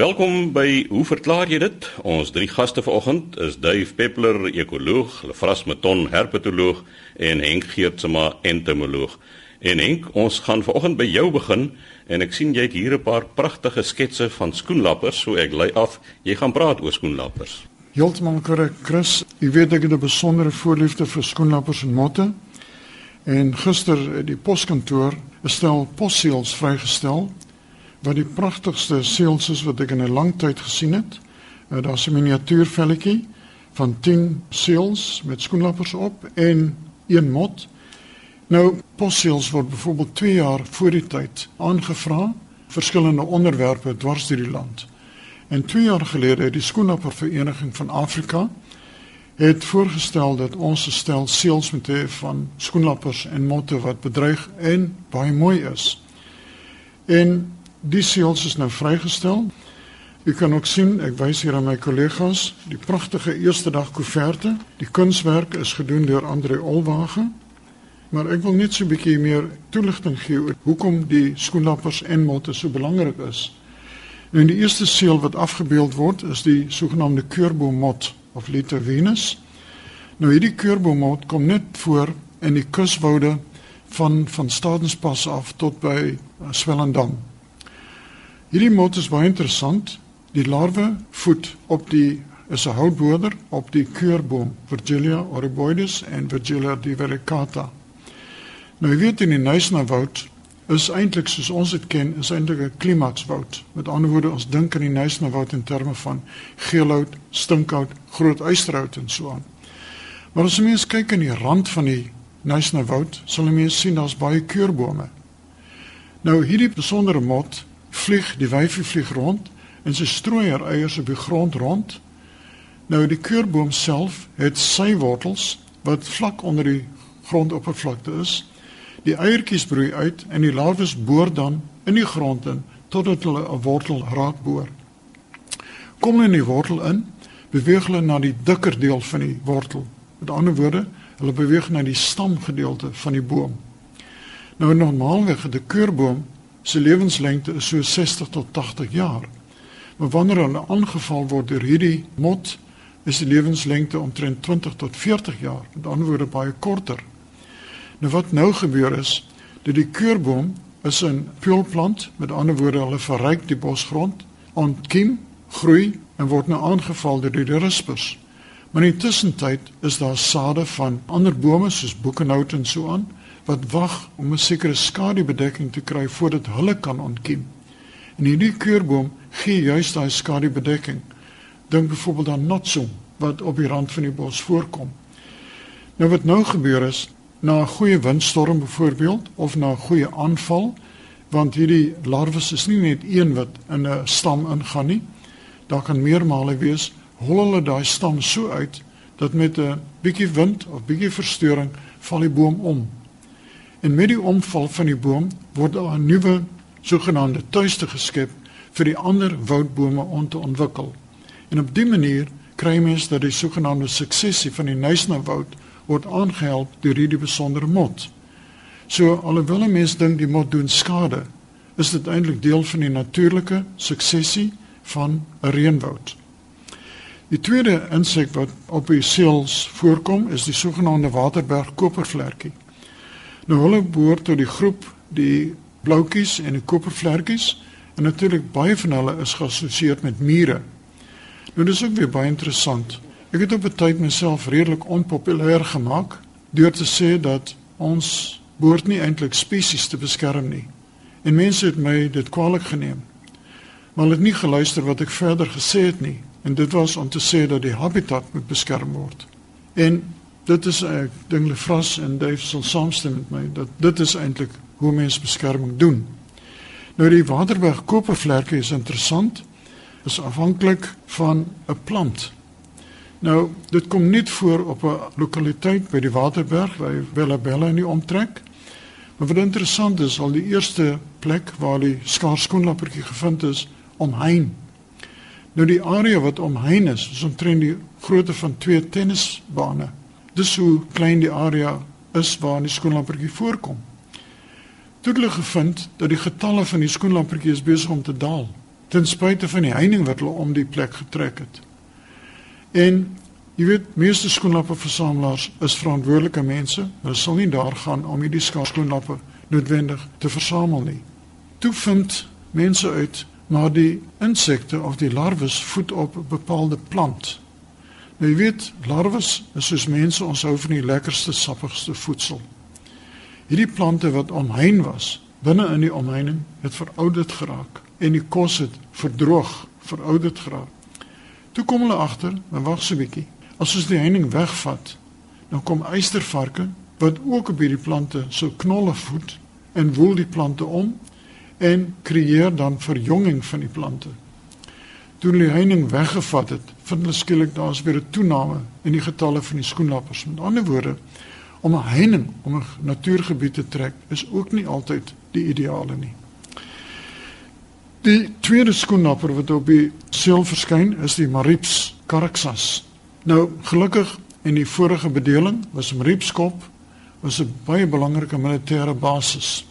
Welkom by Hoe verklaar jy dit? Ons drie gaste vanoggend is Dave Peppler, ekoloog, Lefras Meton, herpetoloog en Henk Geertsma, entomoloog. En Henk, ons gaan vanoggend by jou begin en ek sien jy het hier 'n paar pragtige sketse van skoenlappers, so ek lei af jy gaan praat oor skoenlappers. Heeltemal korrek, Chris. Ek weet ek het 'n besondere voorliefde vir skoenlappers en motte. En gister die poskantoor bestel posseels vrygestel wat die pragtigste seels is wat ek in 'n lang tyd gesien het. Uh, Daar's 'n miniatuurvelletjie van 10 seels met skoenlappers op en een mot. Nou posseels word byvoorbeeld 2 jaar voor die tyd aangevra verskillende onderwerpe dwars deur die land. En 2 jaar gelede het die skoenlappervereniging van Afrika het voorgestel dat ons stel seels moet hê van skoenlappers en motte wat bedreig en baie mooi is. En Die seels is nou vrygestel. U kan ook sien, ek wys hier aan my kollegas, die pragtige eerste dag koeverte. Die kunswerk is gedoen deur Andre Olwage. Maar ek wil net so 'n bietjie meer toelichting gee oor hoekom die skoenlappers en motte so belangrik is. Nou die eerste seel wat afgebeeld word is die sogenaamde keurboommot of Lita venus. Nou hierdie keurboommot kom net voor in die kuswoude van van Stadenspas af tot by Swellendam. Hierdie mot is baie interessant. Die larwe voed op die is 'n houtboder op die keurboom Virgilia oriboides en Virgilia divaricata. Nou weet in die Nysnawoud is eintlik soos ons dit ken, is eintlik 'n klimakswoud. Met ander woorde, ons dink aan die Nysnawoud in terme van geelhout, stinkhout, groot eysterhout en so aan. Maar as jy mens kyk aan die rand van die Nysnawoud, sal jy mens sien daar's baie keurbome. Nou hierdie besondere mot vlieg die wyfie vlieg rond en sy strooi haar eiers op die grond rond. Nou die keurboom self het sy wortels wat vlak onder die grondoppervlakte is. Die eiertjies broei uit en die larwes boor dan in die grond in totdat hulle 'n wortel raak boor. Kom hulle in die wortel in, beweeg hulle na die dikker deel van die wortel. Met ander woorde, hulle beweeg na die stamgedeelte van die boom. Nou normaalweg het 'n keurboom se lewenslengte is so 60 tot 80 jaar. Maar wanneer hulle aangeval word deur hierdie mot, is die lewenslengte omtrent 20 tot 40 jaar. Met ander woorde baie korter. Nou wat nou gebeur is dat die keurboom is 'n peulplant, met ander woorde hulle verryk die bosgrond, ontkiem, groei en word nou aangeval deur die rispers. Maar in die tussentyd is daar sade van ander bome soos boekenhout en so aan wat wag om 'n sekere skadubedekking te kry voordat hulle kan ontkiem. En hierdie keurboom gee juist daai skadubedekking. Dink byvoorbeeld aan notsom wat op die rand van die bos voorkom. Nou wat nou gebeur is, na 'n goeie windstorm byvoorbeeld of na 'n goeie aanval, want hierdie larwes is nie net een wat in 'n stam ingaan nie. Daar kan meermale wees, hol hulle daai stam so uit dat met 'n bietjie wind of bietjie verstoring val die boom om En met die omval van die boom word daar 'n nuwe sogenaamde tuiste geskep vir die ander woudbome om te ontwikkel. En op dië manier kry mens dat die sogenaamde suksesie van die Nysnawoud word aangehelp deur hierdie besondere mot. So alhoewel mense dink die mot doen skade, is dit eintlik deel van die natuurlike suksesie van 'n reënwoud. Die tweede insek wat op die seels voorkom is die sogenaamde waterberg kopervlekkie. Nou hulle behoort tot die groep die bloutjies en die kopervlekkies en natuurlik baie van hulle is geassosieer met mure. Nou dis ook weer baie interessant. Ek het op 'n tyd myself redelik onpopulêr gemaak deur te sê dat ons behoort nie eintlik spesies te beskerm nie. En mense het my dit kwaliek geneem. Maar hulle het nie geluister wat ek verder gesê het nie en dit was om te sê dat die habitat moet beskerm word. En dit is ek dink Lefras en Dave sal saamstem met my dat dit is eintlik hoe mens beskerming doen. Nou die Waterberg kopervlerke is interessant. Is afhanklik van 'n plant. Nou dit kom net voor op 'n lokaliteit by die Waterberg by Bellabella in die omtrek. Maar wat interessant is, al die eerste plek waar die skaarskoenlappertjie gevind is, omheind. Nou die area wat omheind is, is omtrent die grootte van twee tennisbane. Dis hoe klein die area is waar die skoenlampertjie voorkom. Toe hulle gevind dat die getalle van die skoenlampertjie is besig om te daal. ten spyte van die heining wat hulle om die plek getrek het. En jy weet, meeste skoenlapperversamelaars is verantwoordelike mense. Hulle sal nie daar gaan om hierdie skoenlapper noodwendig te versamel nie. Toe vind mense uit maar die insekte of die larwes voed op 'n bepaalde plant. Nou jy weet, larwes is soos mense, ons hou van die lekkerste, sappigste voedsel. Hierdie plante wat omheind was, binne in die omheining, het verouderd geraak en die kos het verdroog, verouderd geraak. Toe kom hulle agter, maar wag so 'n bietjie. As ons die heining wegvat, dan kom eystervarke wat ook op hierdie plante so knolle voed en woel die plante om en creëer dan verjonging van die plante. Toe hulle die heining weggevat het, vind hulle skielik daar's weer 'n toename in die getalle van die skoenlappers. Met ander woorde, om 'n heining om 'n natuurgebied te trek is ook nie altyd die ideale nie. Die tweede skoenlapper wat op die seel verskyn is die Marips caraxas. Nou, gelukkig in die vorige bedeling was Maripskop was 'n baie belangrike militêre basis.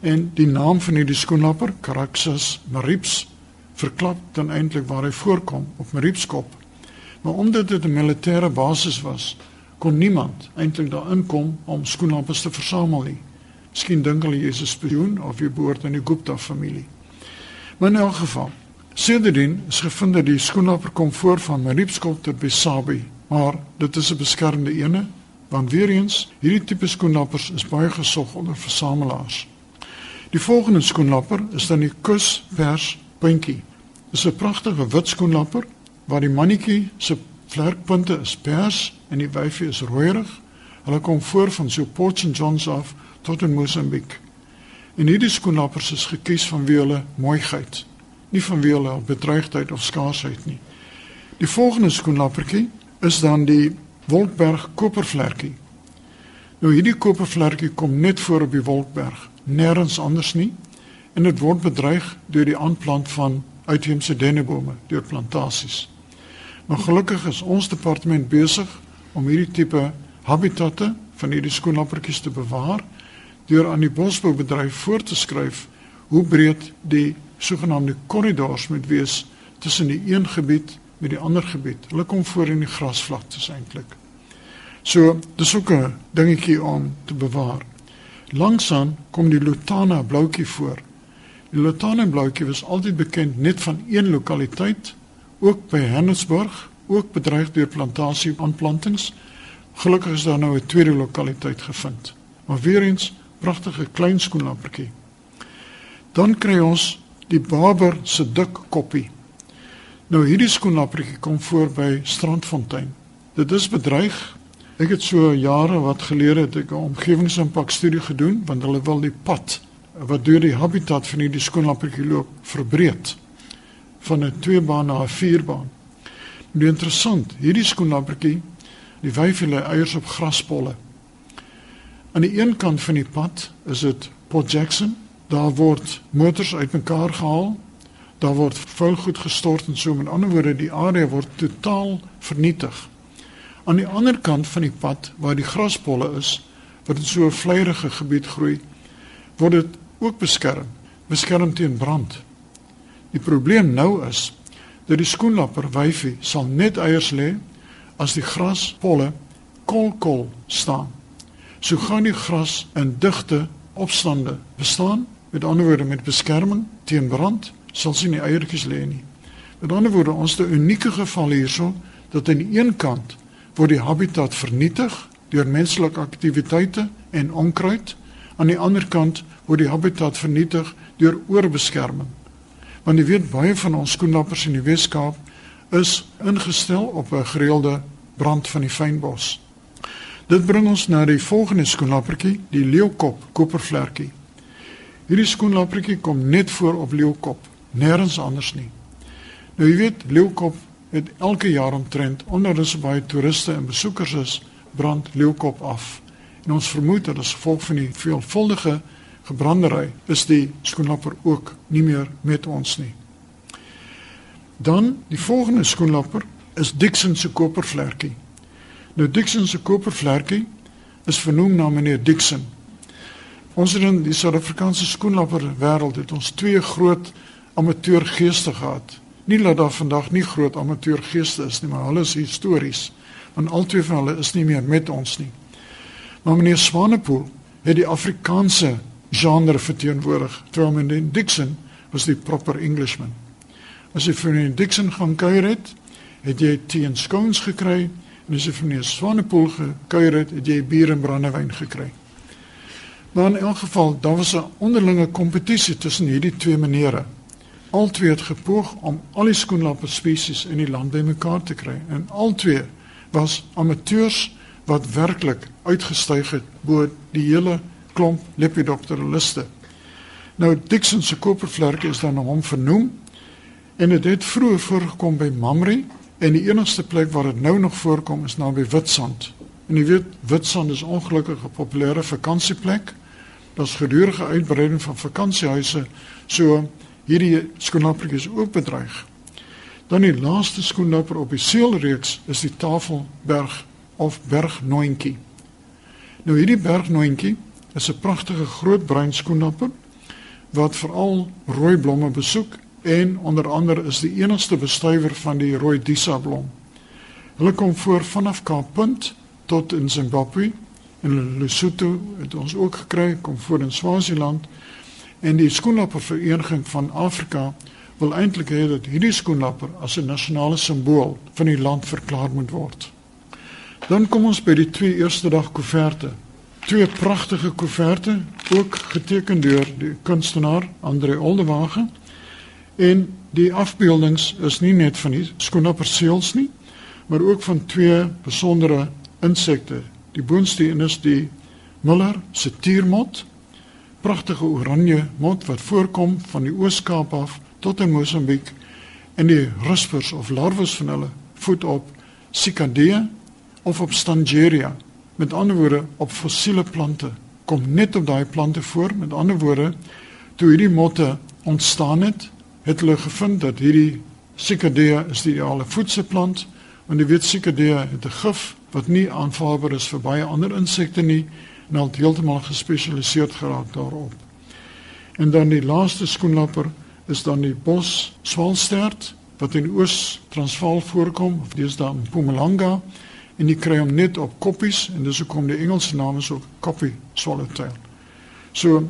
En die naam van hierdie skoenlapper, Caraxus marips, verklap dan eintlik waar hy voorkom op Maripskop. Maar omdat dit 'n militêre basis was, kon niemand eintlik daar inkom om skoenlappers te versamel nie. Miskien dink hulle jy is 'n spioen of jy behoort aan die Gupta familie. Maar in elk geval, sedertdien is gevind dat die skoenlapper kom voor van Maripskop tot Besabi, maar dit is 'n beskermde ene want weer eens hierdie tipe skoenlappers is baie gesog onder versamelaars. Die volgende skoenlapper is dan die kuspers puntjie. Is 'n pragtige wit skoenlapper waar die mannetjie se vlerkpunte is pers en die wyfie is rooierig. Hulle kom voor van so Port St Johns af tot in Mosambiek. En hierdie skoenlappers is gekies vanweë hulle mooiheid, nie vanweë hulle bedreigdheid of skaarsheid nie. Die volgende skoenlappertjie is dan die Wolkberg kopervlerkie. Nou hierdie kopervlerkie kom net voor op die Wolkberg nêrens anders nie en dit word bedreig deur die aanplant van uitheemse dennebome deur plantasies. Maar gelukkig is ons departement besig om hierdie tipe habitatte van hierdie skoenlappertjies te bewaar deur aan die bosboubedryf voor te skryf hoe breed die sogenaamde korridors moet wees tussen die een gebied met die ander gebied. Hulle kom voor in die grasvlaktes eintlik. So, dis ook 'n dingetjie om te bewaar. Langsaan kom die Lutana bloutjie voor. Die Lutana bloutjie was altyd bekend net van een lokaliteit, ook by Hannesburg, ook bedreig deur plantasie aanplantings. Gelukkig is daar nou 'n tweede lokaliteit gevind. Maar weer eens pragtige klein skoenlappertjie. Dan kry ons die Barber se dik koppie. Nou hierdie skoenlappertjie kom voor by Strandfontein. Dit is bedreig Ek het so jare wat gelede het ek 'n omgewingsimpak studie gedoen want hulle wil die pad wat deur die habitat van hierdie skoonlappertjie loop verbreed van 'n tweebaan na 'n vierbaan. Nou interessant, hierdie skoonlappertjie, die wyf hulle eiers op graspolle. Aan die een kant van die pad is dit Port Jackson. Daar word motors uitmekaar gehaal. Daar word vuil goed gestort en so met ander woorde die area word totaal vernietig. Aan die ander kant van die pad waar die graspolle is, wat in so 'n vleierige gebied groei, word dit ook beskerm, beskerm teen brand. Die probleem nou is dat die skoenlapper wyfie sal net eiers lê as die graspolle kolkol staan. So gaan die gras in digte opstande bestaan, met ander woorde met beskerming teen brand, sal sien die eiertjies lê nie. Met ander woorde, ons het 'n unieke geval hierso dat aan die een kant word die habitat vernietig deur menslike aktiwiteite en onkruid. Aan die ander kant word die habitat vernietig deur oorbeskerming. Want jy weet baie van ons skoenlappers in die Weskaap is ingestel op 'n gereelde brand van die fynbos. Dit bring ons na die volgende skoenlappertjie, die leeukop kopervlerkie. Hierdie skoenlappertjie kom net voor op leeukop, nêrens anders nie. Nou jy weet, leeukop het elke jaar omtrent onder so baie toeriste en besoekers is brand leeukop af. En ons vermoed dat as gevolg van die veelvuldige gebrandery is die skoenlapper ook nie meer met ons nie. Dan die volgende skoenlapper is Dixon se kopervlerkie. Nou Dixon se kopervlerkie is vernoem na meneer Dixon. Ons het in die Suid-Afrikaanse skoenlapper wêreld het ons twee groot amateurgeeste gehad. Nie dat daar vandag nie groot amateurgeeste is nie, maar hulle is histories. Want albei van hulle is nie meer met ons nie. Maar meneer Swanepoel het die Afrikaanse genre verteenwoordig, terwyl meneer Dixon was die proper Englishman. As jy vir meneer Dixon gaan kuier het, het jy teen scones gekry en as jy vir meneer Swanepoel gekuier het, het jy bier en brandewyn gekry. Maar in elk geval, daar was 'n onderlinge kompetisie tussen hierdie twee menere. Albei het gepoog om al die skoenlapper spesies in die land bymekaar te kry en albei was amateurs wat werklik uitgestyg het bo die hele klomp lepidopteraliste. Nou Dixon se kopervlerke is dan na hom vernoem en dit het vroeër voorgekom by Mamre en die enigste plek waar dit nou nog voorkom is naby Witstrand. En jy weet Witstrand is ongelukkig 'n populêre vakansieplek daar's gedurende uitbreiding van vakansiehuise so hierdie skoenlapper is ook bedreig. Dan die laaste skoenlapper op die seelreeks is die Tafelberg of Bergnoentjie. Nou hierdie Bergnoentjie is 'n pragtige groot bruin skoenlapper wat veral rooi blomme besoek en onder andere is die enigste bestuiver van die rooi disa blom. Hulle kom voor vanaf Kaap Punt tot in Zimbabwe in Lesotho het ons ook gekry kom voor in Swaziland en die skoenlapper vereniging van Afrika wil eintlik hê dat hierdie skoenlapper as 'n nasionale simbool van die land verklaar moet word. Dan kom ons by die twee eerste dag koeverte. Twee pragtige koeverte, ook geteken deur die kunstenaar Andre Oldewage. En die afbeeldings is nie net van die skoenlapper seels nie, maar ook van twee besondere insekte Die boonste een is die Muller se tiermot. Pragtige oranje mot wat voorkom van die Oos-Kaap af tot in Mosambiek en die ruspers of larwes van hulle voed op Cicadea of op Stangeria. Met ander woorde op fossiele plante. Kom net op daai plante voor. Met ander woorde, toe hierdie motte ontstaan het, het hulle gevind dat hierdie Cicadea is die ideale voedselplant want die weet Cicadea het 'n gif wat nie aanvaarbaar is vir baie ander insekte nie en al heeltemal gespesialiseerd geraak daarop. En dan die laaste skoenlapper is dan die bos swalstert wat in Oos-Transvaal voorkom of daar in Mpumalanga en jy kry hom net op koppies en dis hoekom die Engelse naam is ook coffee swallowtail. So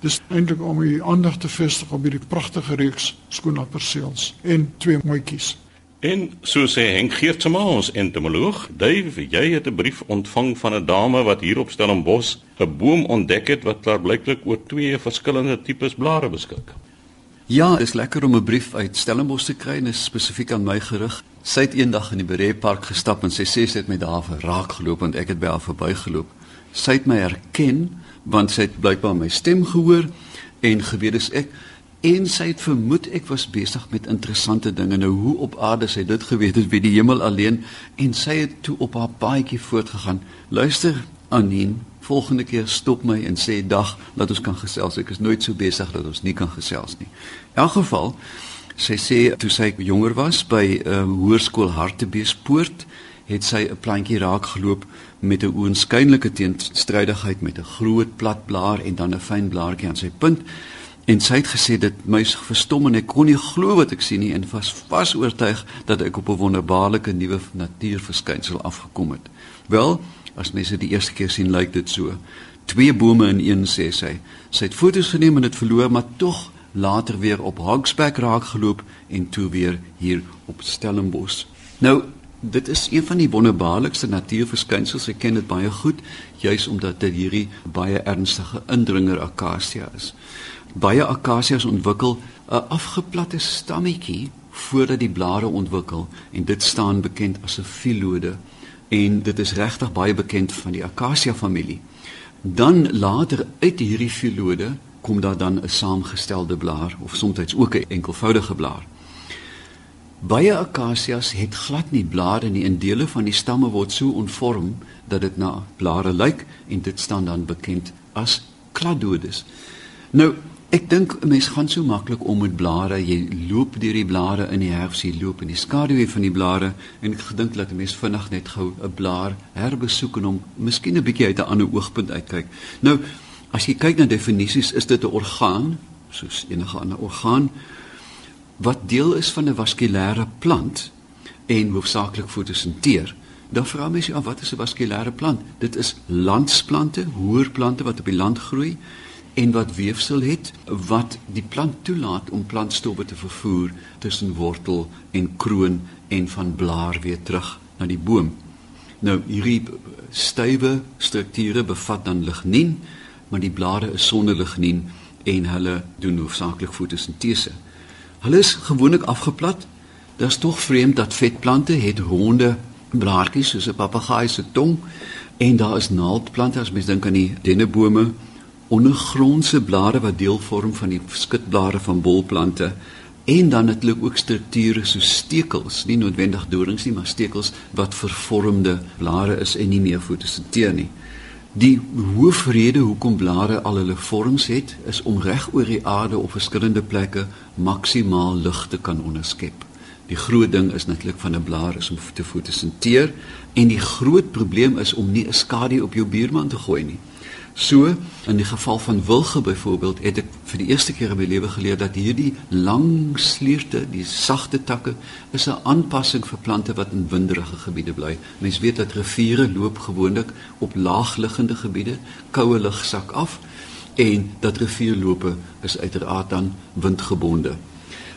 dis eintlik om die aandag te vestig op hierdie pragtige reeks skoenlapperseels en twee mooietjies. En so sê Henk Geertsma ons entomoloog, Dave, jy het 'n brief ontvang van 'n dame wat hier op Stellenbosch 'n boom ontdek het wat klaarblyklik oor twee verskillende tipes blare beskik. Ja, is lekker om 'n brief uit Stellenbosch te kry, net spesifiek aan my gerig. Sy het eendag in die Beree Park gestap en sy sê sy het met haar raak geloop en ek het by haar verbygeloop. Sy het my herken want sy het blykbaar my stem gehoor en geweet dis ek en sy het vermoed ek was besig met interessante dinge. Nou hoe op aarde sy dit geweet het wie die hemel alleen en sy het toe op haar paadjie voortgegaan. Luister Anien volgende keer stop my en sê dag dat ons kan gesels. Ek is nooit so besig dat ons nie kan gesels nie. In elk geval sy sê toe sy jonger was by 'n uh, ehm, hoërskool Hartbeespoort het sy 'n plantjie raak geloop met 'n oënskynlike teenstrydigheid met 'n groot plat blaar en dan 'n fyn blaartjie aan sy punt En sy het gesê dit my verstom en ek kon nie glo wat ek sien nie en was vas oortuig dat ek op 'n wonderbaarlike nuwe natuurverskynsel afgekom het. Wel, as mense dit die eerste keer sien, lyk dit so. Twee bome in een sê sy. Sy het foto's geneem en dit verloor, maar tog later weer op Hogsback raak geloop en toe weer hier op Stellenbosch. Nou, dit is een van die wonderbaarlikste natuurverskynsels. Ek ken dit baie goed, juis omdat dit hierdie baie ernstige indringer akasia is baie akasias ontwikkel 'n afgeplatte stammetjie voordat die blare ontwikkel en dit staan bekend as 'n filode en dit is regtig baie bekend van die akasia familie. Dan later uit hierdie filode kom daar dan 'n saamgestelde blaar of soms ook 'n enkelvoudige blaar. Baie akasias het glad nie blare nie en dele van die stamme word so ontvorm dat dit na blare lyk en dit staan dan bekend as cladodes. Nou Ek dink 'n mens gaan so maklik om met blare. Jy loop deur die blare in die herfs, jy loop in die skaduwee van die blare en ek gedink dat 'n mens vinnig net gou 'n blaar herbesoek en hom miskien 'n bietjie uit 'n ander oogpunt uitkyk. Nou, as jy kyk na definisies, is dit 'n orgaan, soos enige ander orgaan. wat deel is van 'n vaskulêre plant en hoofsaaklik fotosinteer, dan vra mens jou af wat is 'n vaskulêre plant? Dit is landsplante, hoër plante wat op die land groei en wat weefsel het wat die plant toelaat om plantstowwe te vervoer tussen wortel en kroon en van blaar weer terug na die boom. Nou hierdie stywe strukture bevat dan lignien, maar die blare is sonder lignien en hulle doen hoofsaaklik fotosintese. Hulle is gewoonlik afgeplat. Dit is tog vreemd dat vetplante het ronde blaartjies soos 'n papegaai se tong en daar is naaldplante as mens dink aan die dennebome ondergrondse blare wat deel vorm van die skutblare van bolplante en dan natuurlik ook strukture so stekels, nie noodwendig dorings nie, maar stekels wat vervormde blare is en nie meer fotosinteer nie. Die hoofrede hoekom blare al hulle vorms het, is om reg oor die aarde op verskillende plekke maksimaal lig te kan onderskep. Die groot ding is natuurlik van 'n blaar is om te fotosinteer en die groot probleem is om nie 'n skadu op jou buurman te gooi nie. So, in die geval van wilge byvoorbeeld, het ek vir die eerste keer in my lewe geleer dat hierdie lang slierte, die sagte takke, is 'n aanpassing vir plante wat in winderige gebiede bly. Mens weet dat riviere loop gewoonlik op laagliggende gebiede, koue lug sak af en dat rivierlope is uiteraard dan windgebonde.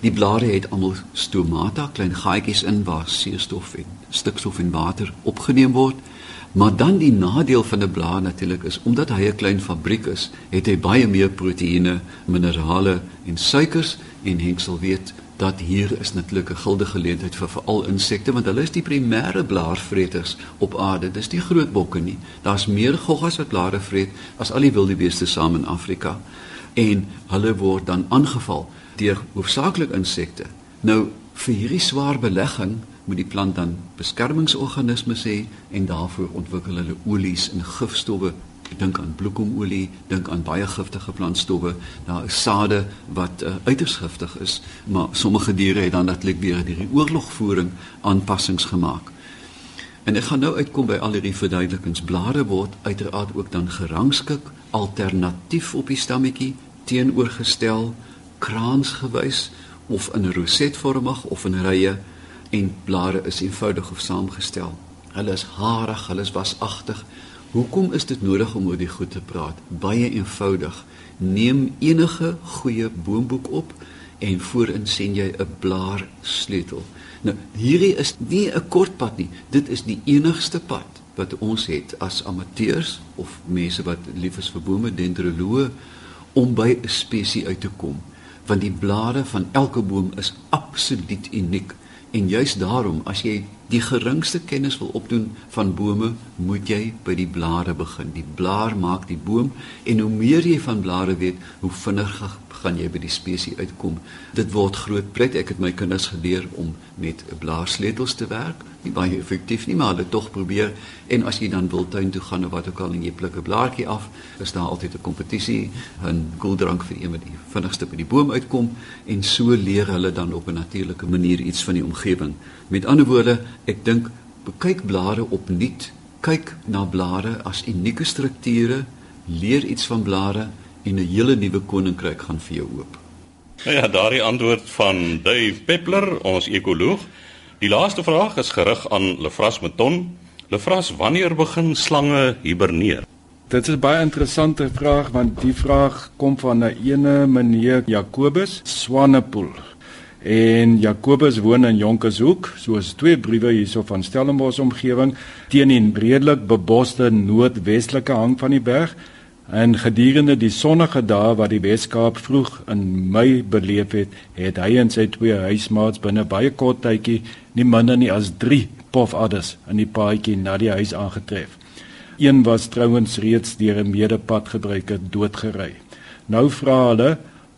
Die blare het almal stomata, klein gaatjies in waar suurstof en stikstof en water opgeneem word. Maar dan die nadeel van 'n blaar natuurlik is omdat hy 'n klein fabriek is, het hy baie meer proteïene, minerale en suikers en Henksel weet dat hier is natuurlik 'n guldige geleentheid vir veral insekte want hulle is die primêre blaarvreters op aarde. Dis nie groot bokke nie. Daar's meer goggas wat blare vreet as al die wilde beeste saam in Afrika. En hulle word dan aangeval deur hoofsaaklik insekte. Nou vir hierdie swaar belegging moet die plant dan beskermingsorganismes hê en daarvoor ontwikkel hulle olies en gifstowwe. Dink aan bloekomolie, dink aan baie giftige plantstowwe. Daar is sade wat uh, uiters giftig is, maar sommige diere het dan natuurlik weer hierdie oorlogvoering aanpassings gemaak. En ek gaan nou uitkom by al hierdie verduidelikings. Blare word uiteraard ook dan gerangskik alternatief op die stammetjie teenoorgestel kraansgewys of in rosetvormig of in rye en blare is eenvoudig of saamgestel. Hulle is harig, hulle is wasagtig. Hoekom is dit nodig om oor die goed te praat? Baie eenvoudig. Neem enige goeie boomboek op en voorin sien jy 'n blaar sleutel. Nou, hierdie is nie 'n kort pad nie. Dit is die enigste pad wat ons het as amateurs of mense wat lief is vir bome, dendroloë om by 'n spesies uit te kom. Want die blare van elke boom is absoluut uniek. En juis daarom, as jy die geringste kennis wil opdoen van bome, moet jy by die blare begin. Die blaar maak die boom en hoe meer jy van blare weet, hoe vinniger gaan jy by die spesies uitkom. Dit word groot pret. Ek het my kinders geleer om met blaarsleutels te werk. Nie baie effektief nie, maar hulle tog probeer. En as jy dan wil tuin toe gaan of wat ook al en jy pluk 'n blaartjie af, is daar altyd 'n kompetisie, 'n koeldrank vir een wat die vinnigste by die boom uitkom en so leer hulle dan op 'n natuurlike manier iets van die omgewing. Met ander woorde, ek dink bekyk blare opnuut. Kyk na blare as unieke strukture, leer iets van blare en 'n hele nuwe koninkryk gaan vir jou oop. Nou ja, daardie antwoord van Dave Peppler, ons ekoloog. Die laaste vraag is gerig aan Lefras Meton. Lefras, wanneer begin slange hiberneer? Dit is baie interessante vraag want die vraag kom van 'n ene meneer Jacobus Swanepoel. En Jacobus woon in Jonkershoek, soos twee briewe hierso van Stellenbosch omgewing teen die redelik beboste noordwestelike hang van die berg. En gedurende die sonnige dae wat die Weskaap vroeg in Mei beleef het, het hy en sy twee huismaats binne baie kort tydjie nie minder nie as 3 pofadders in die paadjie na die huis aangetref. Een was trouens reeds deur 'n medepadgebruiker doodgery. Nou vra hulle,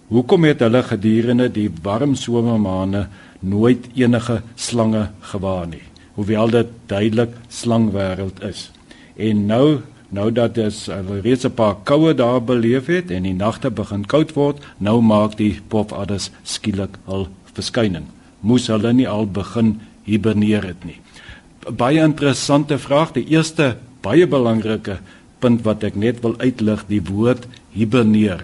hoekom het hulle gedurende die warm somermaande nooit enige slange gewaar nie, hoewel dit duidelik slangwêreld is. En nou Nou dat dit reeds 'n paar koue dae beleef het en die nagte begin koud word, nou maak die popadders skielik hul verskyning. Moes hulle nie al begin hiberneer het nie. Baie interessante vraag. Die eerste baie belangrike punt wat ek net wil uitlig, die woord hiberneer.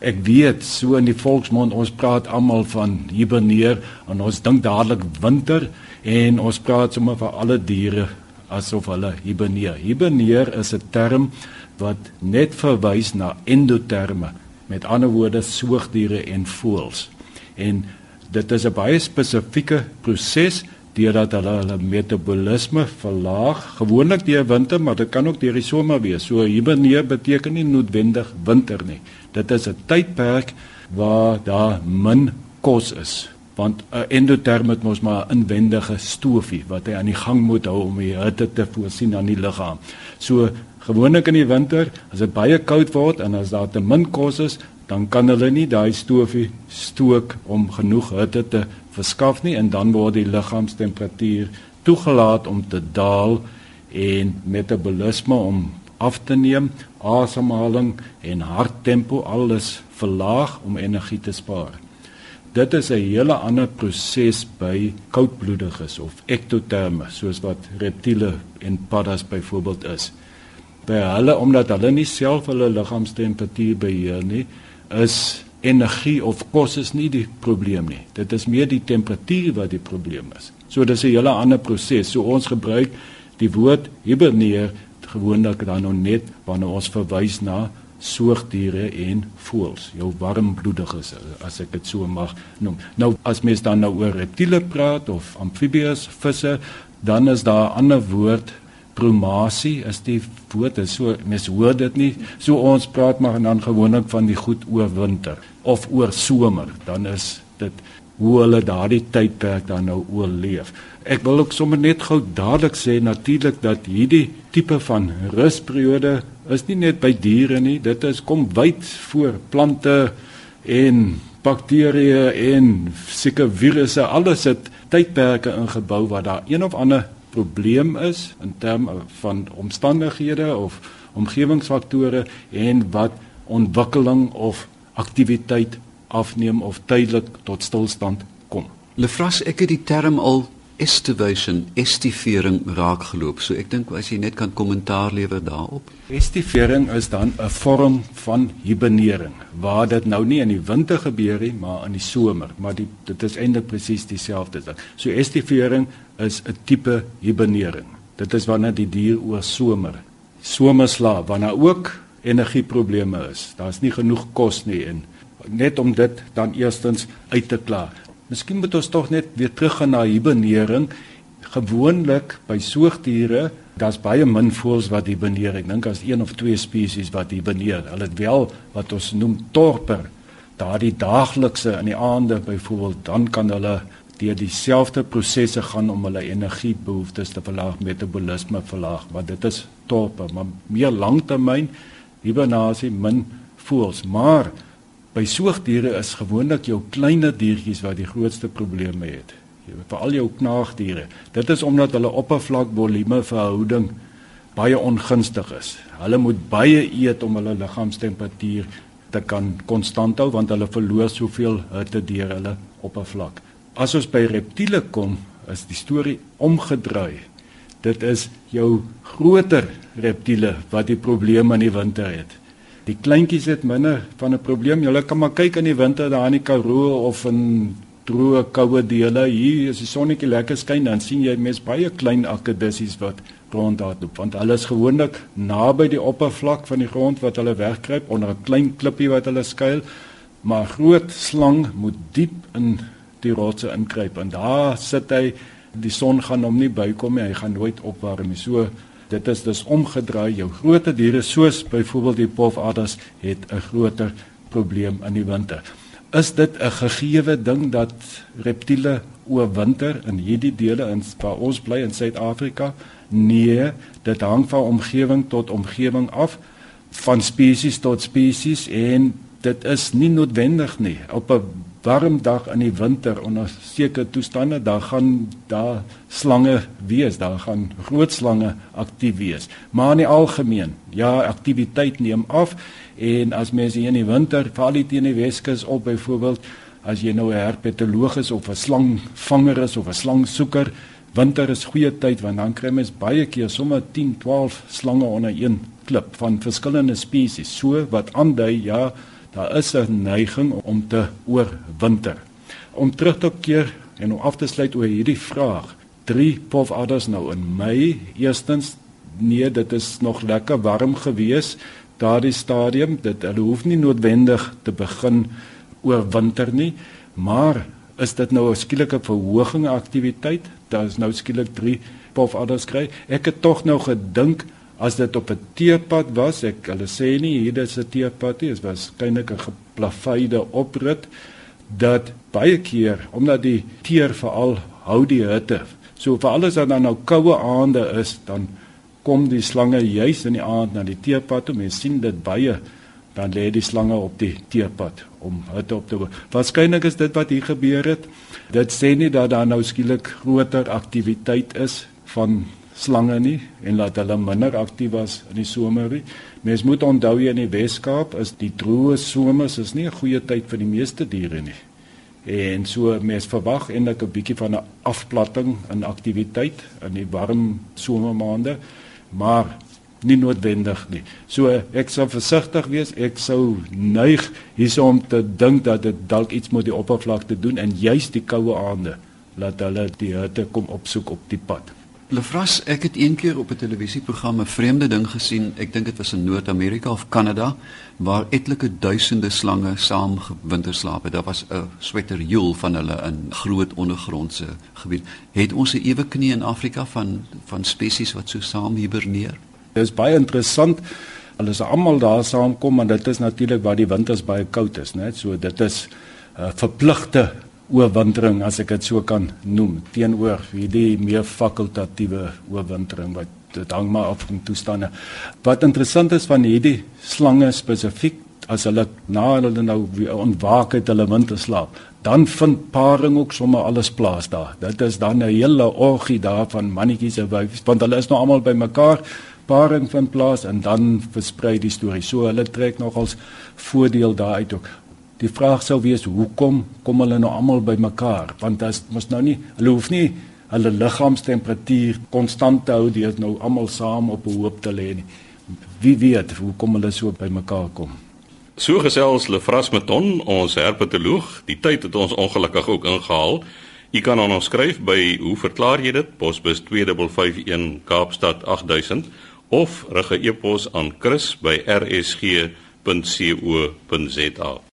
Ek weet so in die volksmond ons praat almal van hiberneer en ons dink dadelik winter en ons praat sommer vir alle diere asof hulle hiberneer. Hiberneer is 'n term wat net verwys na endoterme, met ander woorde soogdiere en voëls. En dit is 'n baie spesifieke proses deurdat hulle hulle metabolisme verlaag, gewoonlik deur winter, maar dit kan ook deur die somer wees. So hiberneer beteken nie noodwendig winter nie. Dit is 'n tydperk waar daar min kos is want 'n endoterm het mos maar 'n inwendige stofie wat hy aan die gang moet hou om die hitte te voorsien aan die liggaam. So gewoonlik in die winter, as dit baie koud word en as daar te min kos is, dan kan hulle nie daai stofie stook om genoeg hitte te verskaf nie en dan word die liggaamstemperatuur toegelaat om te daal en metabolisme om af te neem, asemhaling en harttempo alles verlaag om energie te spaar. Dit is 'n hele ander proses by koudbloediges of ektoterme soos wat reptiele en paddas byvoorbeeld is. By hulle omdat hulle nie self hulle liggaamstemperatuur beheer nie, is energie of kos is nie die probleem nie. Dit is meer die temperatuur wat die probleem is. So dis 'n hele ander proses. So ons gebruik die woord hiberneer gewoonlik dan nou net wanneer ons verwys na soogdiere en voëls, jou warmbloediges as ek dit so mag noem. Nou as mens dan nou oor reptiele praat of amfibieë, visse, dan is daar 'n ander woord promasie is die woord is so mens hoor dit nie so ons praat maar dan gewoonlik van die goed oor winter of oor somer dan is dit hoe hulle daardie tydperk dan nou oorleef. Ek wil ook sommer net gou dadelik sê natuurlik dat hierdie tipe van rusperiode is nie net by diere nie, dit is kom wyd voor plante en bakterieë en seker virusse, alles het tydperke ingebou waar daar een of ander probleem is in terme van omstandighede of omgewingsfaktore en wat ontwikkeling of aktiwiteit afneem of tydelik tot stilstand kom. Lefras, ek het die term al estivation, estivering raakgeloop. So ek dink as jy net kan kommentaar lewer daarop. Estivering is dan 'n vorm van hibernering waar dit nou nie in die winter gebeur nie, maar in die somer, maar die, dit is eintlik presies dieselfde ding. So estivering is 'n tipe hibernering. Dit is wanneer die dier oor somer somerslaap, wanneer ook energieprobleme is. Daar's nie genoeg kos nie en net om dit dan eerstens uit te klaar. Miskien moet ons tog net weer teruggaan na hibernering. Gewoonlik by soogdiere, daar's baie min voëls wat hiberneer. Ek dink as een of twee spesies wat hiberneer. Hulle het wel wat ons noem torper. Daardie daaglikse in die aande byvoorbeeld, dan kan hulle deur dieselfde prosesse gaan om hulle energiebehoeftes te verlaag, metabolisme verlaag, want dit is torper, maar meer langtermyn hibernasie min voëls, maar By soogdiere is gewoonlik jou kleiner diertjies wat die grootste probleme het. Jy weet veral jou knaagdiere. Dit is omdat hulle oppervlak volume verhouding baie ongunstig is. Hulle moet baie eet om hulle liggaamstemperatuur te kan konstant hou want hulle verloor soveel hitte deur hulle oppervlak. As ons by reptiele kom, is die storie omgedraai. Dit is jou groter reptiele wat die probleme in die winter het. Die kleintjies het minder van 'n probleem. Julle kan maar kyk in die winter daar in die Karoo of in droë koue dele. Hier as die sonnetjie lekker skyn, dan sien jy mens baie klein akedissies wat rondhardloop want hulle is gewoonlik naby die oppervlak van die grond wat hulle wegkruip onder 'n klein klippie wat hulle skuil. Maar groot slang moet diep in die rotse inkruip en daar sit hy. Die son gaan hom nie bykom nie. Hy gaan nooit opwarm nie. So Dit is dus omgedraai. Jou groter diere soos byvoorbeeld die pofadders het 'n groter probleem in die winter. Is dit 'n gegeewe ding dat reptiele oorwinter in hierdie dele in waar ons bly in Suid-Afrika? Nee, dit hang van omgewing tot omgewing af, van spesies tot spesies en dit is nie noodwendig nie. Op 'n warm dag in die winter onder sekere toestande, dan gaan daar slange wees, daar gaan groot slange aktief wees. Maar in die algemeen, ja, aktiwiteit neem af en as mense hier in die winter, veral teen die Weskus op byvoorbeeld, as jy nou 'n herpetoloog is of 'n slangvanger is of 'n slangsoeker, winter is goeie tyd want dan kry mens baie keer sommer 10, 12 slange onder een klip van verskillende spesies. So wat aandui ja, Daar is 'n neiging om te oorwinter. Om terug te keer en om af te sluit oor hierdie vraag. Drie pofaders nou in Mei. Eerstens, nee, dit is nog lekker warm gewees daardie stadium. Dit hulle hoef nie noodwendig te begin oorwinter nie, maar is dit nou 'n skielike verhoging aktiwiteit? Daar is nou skielik 3 pofaders kry. Ek het tog nou gedink as dit op 'n teerpad was, ek hulle sê nie hier is 'n teerpad nie, dit was skynlik 'n geplaveide oprit dat baie keer omdat die teer veral hou die hitte. So vir alles wat dan nou koue aande is, dan kom die slange juis in die aand na die teerpad toe. Mens sien dit baie dan lê die slange op die teerpad om hitte op te hou. Waarskynlik is dit wat hier gebeur het. Dit sê nie dat daar nou skielik groter aktiwiteit is van slange nie en laat hulle minder aktief was in die somer nie. Mens moet onthou hier in die Weskaap is die droë somers is nie 'n goeie tyd vir die meeste diere nie. En so mens verwag eintlik 'n bietjie van 'n afplatting in aktiwiteit in die warm somermaande, maar nie noodwendig nie. So ek sou versigtig wees. Ek sou neig hiersom te dink dat dit dalk iets met die oppervlakte doen en juis die koue aande laat hulle die hitte kom opsoek op die pad. Lefras, ek het een keer op 'n televisieprogram 'n vreemde ding gesien. Ek dink dit was in Noord-Amerika of Kanada waar etlike duisende slange saam winterslaap het. Daar was 'n sweterjoel van hulle in groot ondergrondse gebied. Het ons 'n ewe knie in Afrika van van spesies wat so saam hiberneer? Dit is baie interessant. Hulle is almal daar saamkom en dit is natuurlik waar die winters baie koud is, né? So dit is 'n uh, verpligte oorwintering as ek dit so kan noem teenoor hierdie meer fakultatiewe oorwintering wat dit hang maar af van toestande. Wat interessant is van hierdie slange spesifiek as hulle na hulle nou ontwaak uit hulle winterslaap, dan vind paring ook sommer alles plaas daar. Dit is dan 'n hele orgie daar van mannetjies en wyfies want hulle is nou almal bymekaar paring vind plaas en dan versprei die storie. So hulle trek nogals voordeel daaruit ook. Die vraag sou wees hoekom kom hulle nou almal bymekaar? Want as mos nou nie, hulle hoef nie hulle liggaamstemperatuur konstant te hou deur nou almal saam op 'n hoop te lê nie. Wie weet hoekom hulle so bymekaar kom? So gesels Lefras Meton, ons herpetoloog. Die tyd het ons ongelukkig ook ingehaal. U kan aan ons skryf by hoe verklaar jy dit? Posbus 2551 Kaapstad 8000 of rig 'n e-pos aan chris@rsg.co.za.